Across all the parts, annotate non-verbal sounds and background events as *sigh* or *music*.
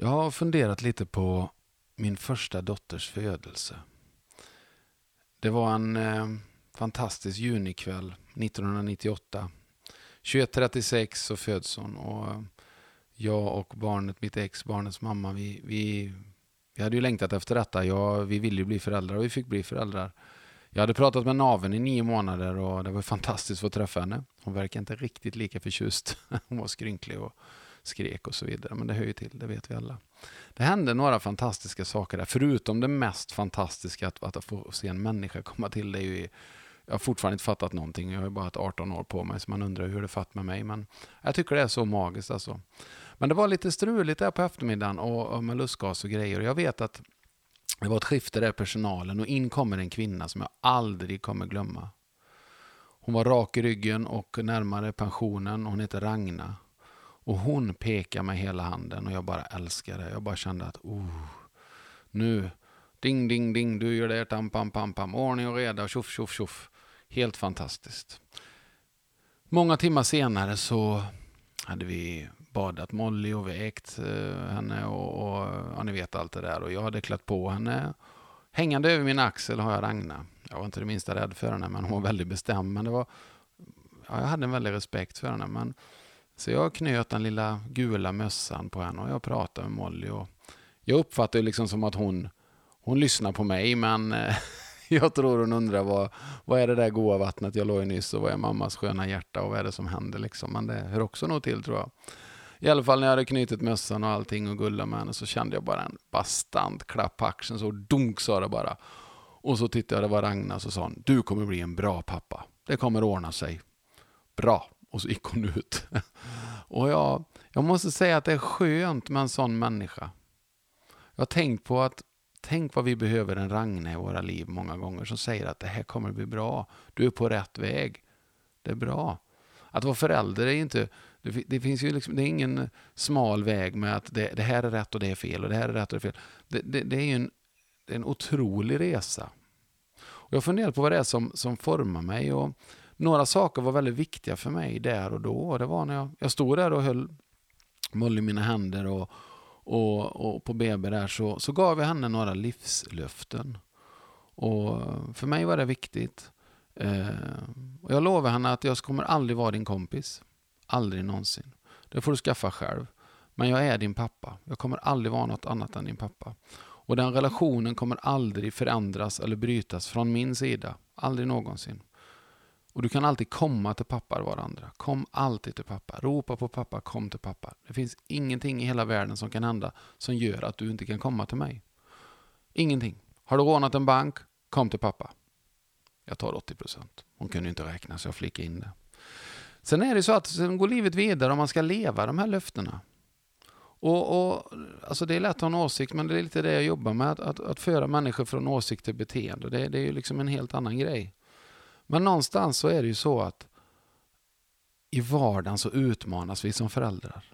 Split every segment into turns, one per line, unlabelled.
Jag har funderat lite på min första dotters födelse. Det var en eh, fantastisk junikväll 1998. 21.36 så föds hon och eh, jag och barnet, mitt ex, barnets mamma, vi, vi, vi hade ju längtat efter detta. Jag, vi ville ju bli föräldrar och vi fick bli föräldrar. Jag hade pratat med naven i nio månader och det var fantastiskt att få träffa henne. Hon verkar inte riktigt lika förtjust. *laughs* Hon var skrynklig och skrek och så vidare. Men det hör ju till, det vet vi alla. Det hände några fantastiska saker där. Förutom det mest fantastiska att, att få se en människa komma till. Det är ju, jag har fortfarande inte fattat någonting. Jag har ju bara ett 18 år på mig så man undrar hur det fatt med mig. Men jag tycker det är så magiskt alltså. Men det var lite struligt där på eftermiddagen och, och med lustgas och grejer. Jag vet att det var ett skifte där i personalen och in kommer en kvinna som jag aldrig kommer glömma. Hon var rak i ryggen och närmare pensionen. Hon heter Ragna. Och hon pekade med hela handen och jag bara älskade det. Jag bara kände att oh, nu, ding, ding, ding, du gör det, tam, pam, pam, pam, ordning och reda, tjoff, tjoff, tjoff. Helt fantastiskt. Många timmar senare så hade vi badat Molly och vägt eh, henne och, och ja, ni vet allt det där. Och jag hade klätt på henne. Hängande över min axel har jag Ragna. Jag var inte det minsta rädd för henne, men hon var väldigt bestämd. Men det var, ja, jag hade en väldig respekt för henne. Men, så jag knöt den lilla gula mössan på henne och jag pratade med Molly. Och jag uppfattade det liksom som att hon, hon lyssnar på mig, men eh, *laughs* jag tror hon undrar vad, vad är det där goa vattnet jag låg i nyss och vad är mammas sköna hjärta och vad är det som händer liksom. Men det hör också nog till tror jag. I alla fall när jag hade knutit mössan och allting och gullat med henne så kände jag bara en bastant klapp på axeln. Så dunk sa det bara. Och så tittade jag, det var Ragnar, så sa hon, du kommer bli en bra pappa. Det kommer ordna sig. Bra. Och så gick hon ut. *laughs* och jag, jag måste säga att det är skönt med en sån människa. Jag har tänkt på att Tänk vad vi behöver en Ragne i våra liv många gånger som säger att det här kommer bli bra. Du är på rätt väg. Det är bra. Att vara förälder är inte det, det, finns ju liksom, det är ingen smal väg med att det, det, här är rätt och det är fel och det här är rätt och det är fel. Det, det, det är ju en, det är en otrolig resa. Och jag funderar på vad det är som, som formar mig. Och några saker var väldigt viktiga för mig där och då. Och det var när jag, jag stod där och höll Molly i mina händer och, och, och på BB där så, så gav jag henne några livslöften. Och för mig var det viktigt. Eh, och jag lovade henne att jag kommer aldrig vara din kompis. Aldrig någonsin. Det får du skaffa själv. Men jag är din pappa. Jag kommer aldrig vara något annat än din pappa. Och den relationen kommer aldrig förändras eller brytas från min sida. Aldrig någonsin. Och du kan alltid komma till pappa varandra. Kom alltid till pappa. Ropa på pappa, kom till pappa. Det finns ingenting i hela världen som kan hända som gör att du inte kan komma till mig. Ingenting. Har du rånat en bank? Kom till pappa. Jag tar 80 procent. Hon kunde inte räkna så jag flickade in det. Sen är det så att sen går livet vidare om man ska leva de här löftena. Och, och, alltså det är lätt att ha en åsikt, men det är lite det jag jobbar med. Att, att, att föra människor från åsikt till beteende. Det, det är ju liksom en helt annan grej. Men någonstans så är det ju så att i vardagen så utmanas vi som föräldrar.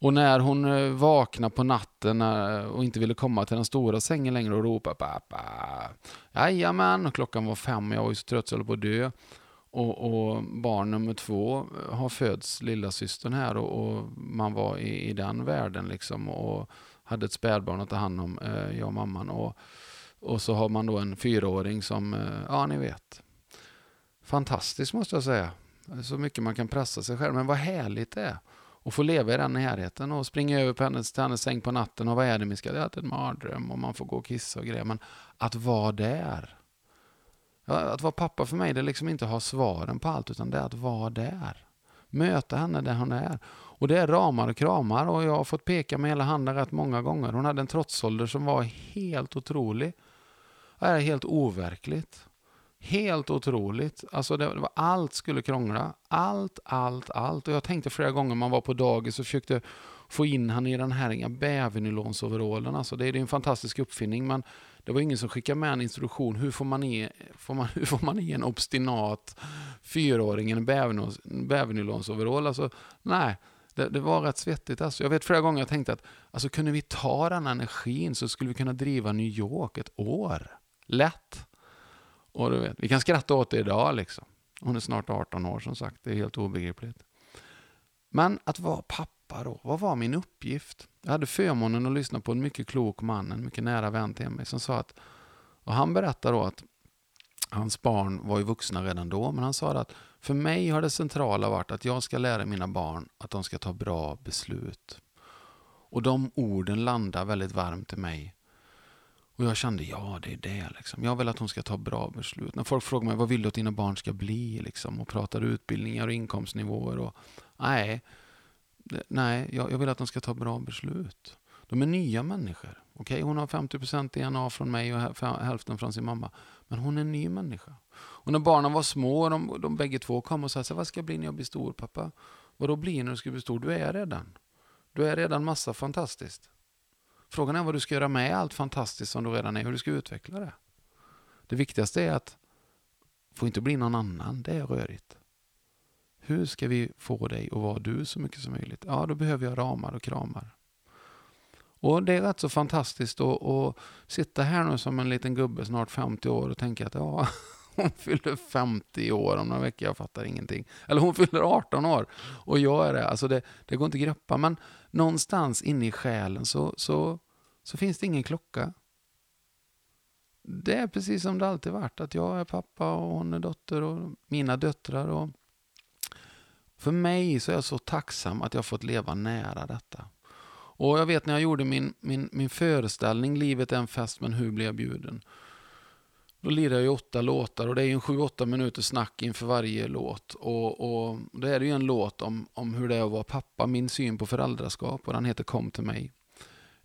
Och när hon eh, vaknar vaknade på natten eh, och inte ville komma till den stora sängen längre och ropade pappa. Jajamän, och klockan var fem och jag var ju så trött så jag höll på att dö. Och, och, barn nummer två eh, har fötts, lilla systern här och, och man var i, i, den världen liksom och hade ett spädbarn att ta hand om, jag och mamman. Och, och så har man då en fyraåring som, ja ni vet. Fantastiskt måste jag säga. Så mycket man kan pressa sig själv. Men vad härligt det är att få leva i den närheten och springa över på hennes, till hennes säng på natten och vad är det min ska, det är en mardröm och man får gå och kissa och grejer. Men att vara där att vara pappa för mig det är liksom inte att ha svaren på allt, utan det är att vara där. Möta henne där hon är. Och det är ramar och kramar och jag har fått peka med hela handen rätt många gånger. Hon hade en trotsålder som var helt otrolig. Det är helt overkligt. Helt otroligt. Alltså det, var, allt skulle krångla. Allt, allt, allt. Och jag tänkte flera gånger man var på dagis och försökte få in han i den här bävernylonsoverallen. Alltså det är en fantastisk uppfinning men det var ingen som skickade med en instruktion. Hur får man i, får man, *laughs* hur får man i en obstinat fyraåring en bävernylonsoverall? Alltså, nej, det, det, var rätt svettigt. Alltså. Jag vet flera gånger jag tänkte att alltså, kunde vi ta den energin så skulle vi kunna driva New York ett år. Lätt. Och du vet, vi kan skratta åt det idag liksom. Hon är snart 18 år som sagt. Det är helt obegripligt. Men att vara pappa pappa då? Vad var min uppgift? Jag hade förmånen att lyssna på en mycket klok man, en mycket nära vän till mig, som sa att, och han berättade då att hans barn var ju vuxna redan då, men han sa att för mig har det centrala varit att jag ska lära mina barn att de ska ta bra beslut. Och de orden landar väldigt varmt i mig. Och jag kände, ja det är det. Liksom. Jag vill att hon ska ta bra beslut. När folk frågar mig, vad vill du att dina barn ska bli? Liksom, och pratar utbildningar och inkomstnivåer. Och, nej, nej jag, jag vill att de ska ta bra beslut. De är nya människor. Okay? Hon har 50% DNA från mig och hälften från sin mamma. Men hon är en ny människa. Och när barnen var små, de, de bägge två kom och sa, vad ska jag bli när jag blir stor pappa? Vad då blir när du ska bli stor? Du är redan. Du är redan massa fantastiskt. Frågan är vad du ska göra med allt fantastiskt som du redan är, hur du ska utveckla det. Det viktigaste är att få inte bli någon annan, det är rörigt. Hur ska vi få dig att vara du så mycket som möjligt? Ja, då behöver jag ramar och kramar. Och det är rätt så fantastiskt att, att sitta här nu som en liten gubbe, snart 50 år, och tänka att ja, *laughs* hon fyller 50 år om några veckor, jag fattar ingenting. Eller hon fyller 18 år och jag är det. Alltså det, det går inte att greppa, men någonstans inne i själen så, så, så finns det ingen klocka. Det är precis som det alltid varit, att jag är pappa och hon är dotter och mina döttrar. Och för mig så är jag så tacksam att jag fått leva nära detta. Och jag vet när jag gjorde min, min, min föreställning Livet är en fest men hur blir jag bjuden? Då lirar jag ju åtta låtar och det är ju en sju, åtta minuter snack inför varje låt. Och, och det är ju en låt om, om hur det är att vara pappa, min syn på föräldraskap och den heter Kom till mig.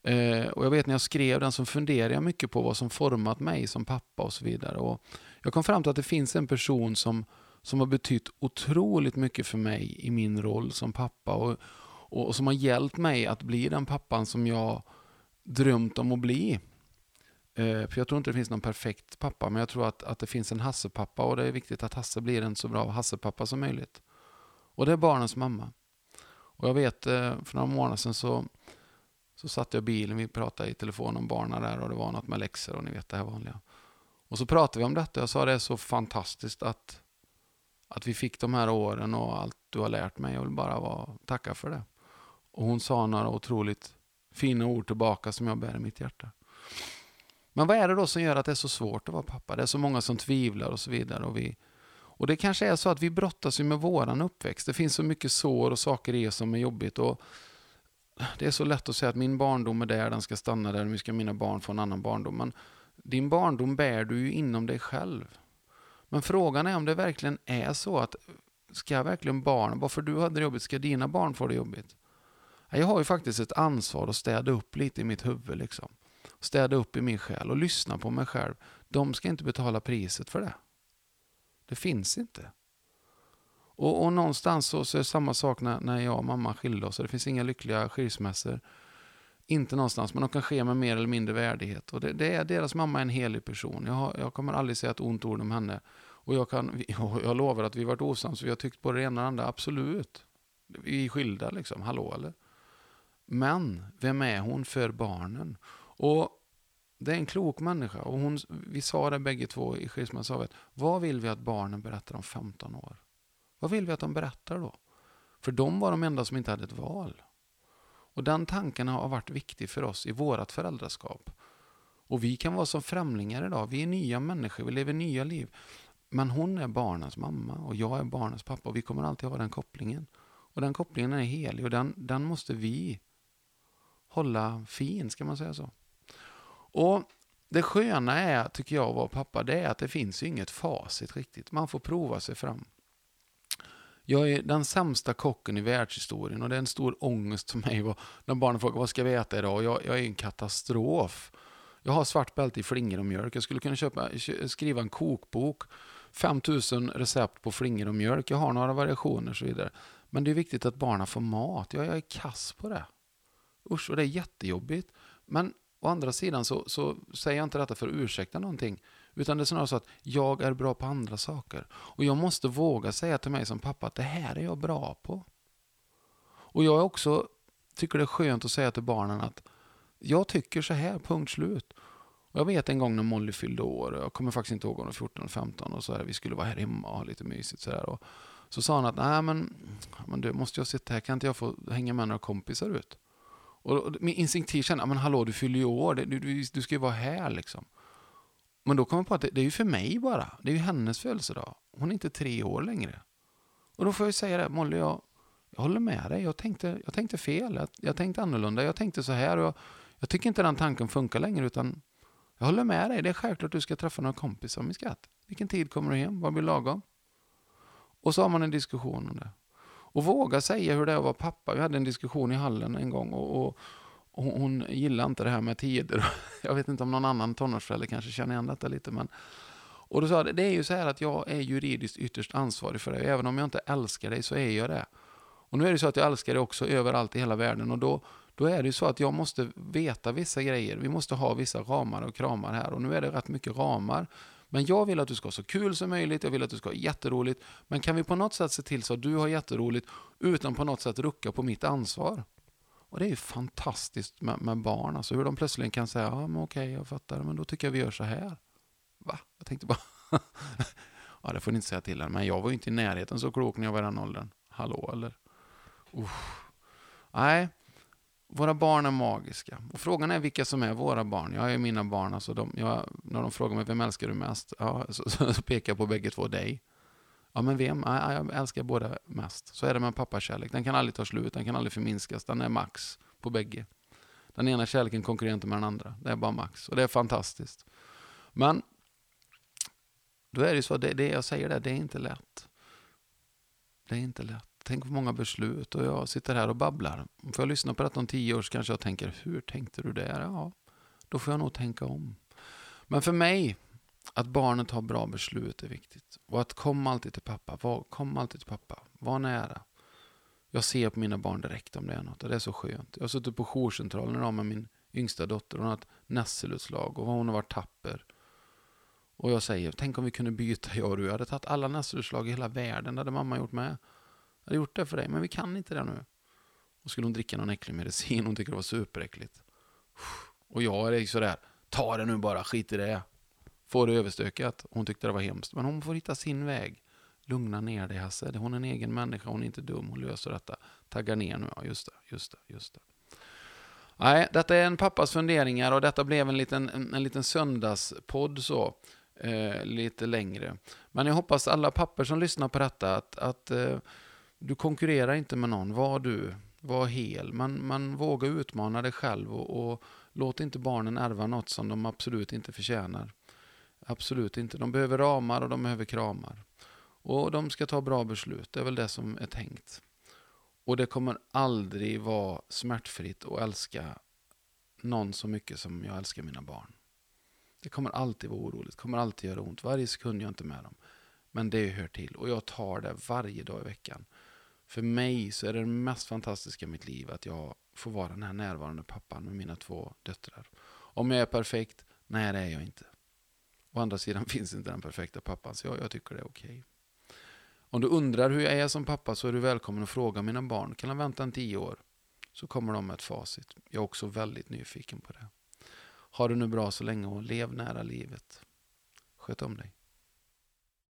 Eh, och jag vet när jag skrev den så funderade jag mycket på vad som format mig som pappa och så vidare. Och jag kom fram till att det finns en person som, som har betytt otroligt mycket för mig i min roll som pappa. Och, och, och som har hjälpt mig att bli den pappan som jag drömt om att bli. Eh, för jag tror inte det finns någon perfekt pappa, men jag tror att, att det finns en Hasse-pappa och det är viktigt att Hasse blir en så bra Hasse-pappa som möjligt. Och det är barnens mamma. Och jag vet, eh, för några månader sedan så, så satt jag i bilen, vi pratade i telefon om barnen där och det var något med läxor och ni vet det här vanliga. Och så pratade vi om detta jag sa det är så fantastiskt att, att vi fick de här åren och allt du har lärt mig. Jag vill bara vara, tacka för det. Och hon sa några otroligt fina ord tillbaka som jag bär i mitt hjärta. Men vad är det då som gör att det är så svårt att vara pappa? Det är så många som tvivlar och så vidare. Och, vi, och det kanske är så att vi brottas med våran uppväxt. Det finns så mycket sår och saker i oss som är jobbigt. Och det är så lätt att säga att min barndom är där, den ska stanna där, nu ska mina barn få en annan barndom. Men din barndom bär du ju inom dig själv. Men frågan är om det verkligen är så att ska verkligen barn, varför du hade det jobbigt, ska dina barn få det jobbigt? Jag har ju faktiskt ett ansvar att städa upp lite i mitt huvud. Liksom städa upp i min själ och lyssna på mig själv. De ska inte betala priset för det. Det finns inte. Och, och någonstans så, så är det samma sak när, när jag och mamma skilde oss. Det finns inga lyckliga skilsmässor. Inte någonstans, men de kan ske med mer eller mindre värdighet. Och det, det är, deras mamma är en helig person. Jag, har, jag kommer aldrig säga ett ont ord om henne. Och jag, kan, *laughs* jag lovar att vi varit osams, vi har tyckt på det ena och det andra, absolut. Vi är skilda liksom, hallå eller? Men vem är hon för barnen? Och det är en klok människa. Och hon, vi sa det bägge två i skilsmässan. Vad vill vi att barnen berättar om 15 år? Vad vill vi att de berättar då? För de var de enda som inte hade ett val. Och den tanken har varit viktig för oss i vårt föräldraskap. Och vi kan vara som främlingar idag. Vi är nya människor, vi lever nya liv. Men hon är barnens mamma och jag är barnens pappa. Och vi kommer alltid ha den kopplingen. Och den kopplingen är helig och den, den måste vi hålla fin, ska man säga så. Och det sköna är, tycker jag, att vara pappa, det är att det finns inget facit riktigt. Man får prova sig fram. Jag är den sämsta kocken i världshistorien och det är en stor ångest för mig när barnen frågar vad ska vi äta idag? Jag, jag är en katastrof. Jag har svart bälte i flingor och mjölk. Jag skulle kunna köpa, skriva en kokbok. 5000 recept på flingor och mjölk. Jag har några variationer och så vidare. Men det är viktigt att barnen får mat. Jag, jag är kass på det. Usch, och det är jättejobbigt. Men Å andra sidan så, så säger jag inte detta för att ursäkta någonting. Utan det är snarare så att jag är bra på andra saker. Och jag måste våga säga till mig som pappa att det här är jag bra på. Och jag också tycker det är skönt att säga till barnen att jag tycker så här, punkt slut. Och jag vet en gång när Molly fyllde år, jag kommer faktiskt inte ihåg om det var 14 eller 15, och så här, vi skulle vara här hemma och ha lite mysigt. Så, här, och Så sa han att, nej men, men du måste jag sitta här, kan inte jag få hänga med några kompisar ut? Och, min instinktiv kände, men hallå du fyller ju år, du, du, du ska ju vara här liksom. Men då kom jag på att det, det, är ju för mig bara, det är ju hennes födelsedag. Hon är inte tre år längre. Och då får jag ju säga det, Molly, jag, jag håller med dig, jag tänkte, jag tänkte fel, jag, jag tänkte annorlunda, jag tänkte så här och jag, jag tycker inte den tanken funkar längre utan jag håller med dig, det är självklart att du ska träffa några kompisar min skatt. Vilken tid kommer du hem? Vad blir lagom? Och så har man en diskussion om det. Och våga säga hur det är att vara pappa. Vi hade en diskussion i hallen en gång och, och, och hon gillar inte det här med tider. *laughs* Jag vet inte om någon annan tonårsförälder kanske känner igen detta lite. Men... Och då sa jag, det är ju så här att jag är juridiskt ytterst ansvarig för dig. Även om jag inte älskar dig så är jag det. Och nu är det så att jag älskar dig också överallt i hela världen. Och då, då är det ju så att jag måste veta vissa grejer. Vi måste ha vissa ramar och kramar här. Och nu är det rätt mycket ramar. Men jag vill att du ska ha så kul som möjligt, jag vill att du ska ha jätteroligt. Men kan vi på något sätt se till så att du har jätteroligt utan på något sätt rucka på mitt ansvar? Och det är ju fantastiskt med, med barn, alltså hur de plötsligt kan säga, ja men okej, jag fattar, men då tycker jag vi gör så här. Va? Jag tänkte bara, *laughs* ja det får ni inte säga till henne, men jag var ju inte i närheten så klok när jag var i den åldern. Hallå eller? Uff. Nej, våra barn är magiska. Och frågan är vilka som är våra barn. Jag är mina barn, alltså de, jag, när de frågar mig vem älskar du mest? Ja, så, så, *laughs* så pekar jag på bägge två dig. Ja, men vem? Ja, jag älskar båda mest. Så är det med pappakärlek. Den kan aldrig ta slut, den kan aldrig förminskas. Den är max på bägge. Den ena kärleken konkurrerar inte med den andra. Det är bara max. Och det är fantastiskt. Men då är det så, det, det jag säger där, det är inte lätt. Det är inte lätt. Tänk på många beslut och jag sitter här och babblar. Får jag lyssna på detta om tio år så kanske jag tänker, hur tänkte du där? Ja, då får jag nog tänka om. Men för mig, att barnet har bra beslut är viktigt. Och att komma alltid till pappa. Var, kom alltid till pappa. Var nära. Jag ser på mina barn direkt om det är något och det är så skönt. Jag har suttit på jourcentralen idag med min yngsta dotter. Hon har ett nässelutslag och hon har varit tapper. Och jag säger, tänk om vi kunde byta *laughs* jag och du. Jag hade tagit alla nässelutslag i hela världen. Det hade mamma gjort med. Jag hade gjort det för dig, men vi kan inte det nu. Och skulle hon dricka någon äcklig medicin, hon tycker det var superäckligt. Och jag är sådär, ta det nu bara, skit i det. Få det överstökat. Hon tyckte det var hemskt. Men hon får hitta sin väg. Lugna ner dig Hasse, hon är en egen människa, hon är inte dum, hon löser detta. Tagga ner nu, ja just det, just det, just det. Nej, detta är en pappas funderingar och detta blev en liten, en, en liten söndagspodd så. Eh, lite längre. Men jag hoppas alla papper som lyssnar på detta att, att eh, du konkurrerar inte med någon. Var du, var hel. Man, man vågar utmana dig själv och, och låt inte barnen ärva något som de absolut inte förtjänar. Absolut inte. De behöver ramar och de behöver kramar. Och de ska ta bra beslut. Det är väl det som är tänkt. Och det kommer aldrig vara smärtfritt att älska någon så mycket som jag älskar mina barn. Det kommer alltid vara oroligt, det kommer alltid göra ont. Varje sekund jag är inte med dem. Men det hör till och jag tar det varje dag i veckan. För mig så är det det mest fantastiska i mitt liv att jag får vara den här närvarande pappan med mina två döttrar. Om jag är perfekt? Nej, det är jag inte. Å andra sidan *laughs* finns inte den perfekta pappan, så jag, jag tycker det är okej. Okay. Om du undrar hur jag är som pappa så är du välkommen att fråga mina barn. Kan de vänta en tio år? Så kommer de med ett facit. Jag är också väldigt nyfiken på det. Ha det nu bra så länge och lev nära livet. Sköt om dig.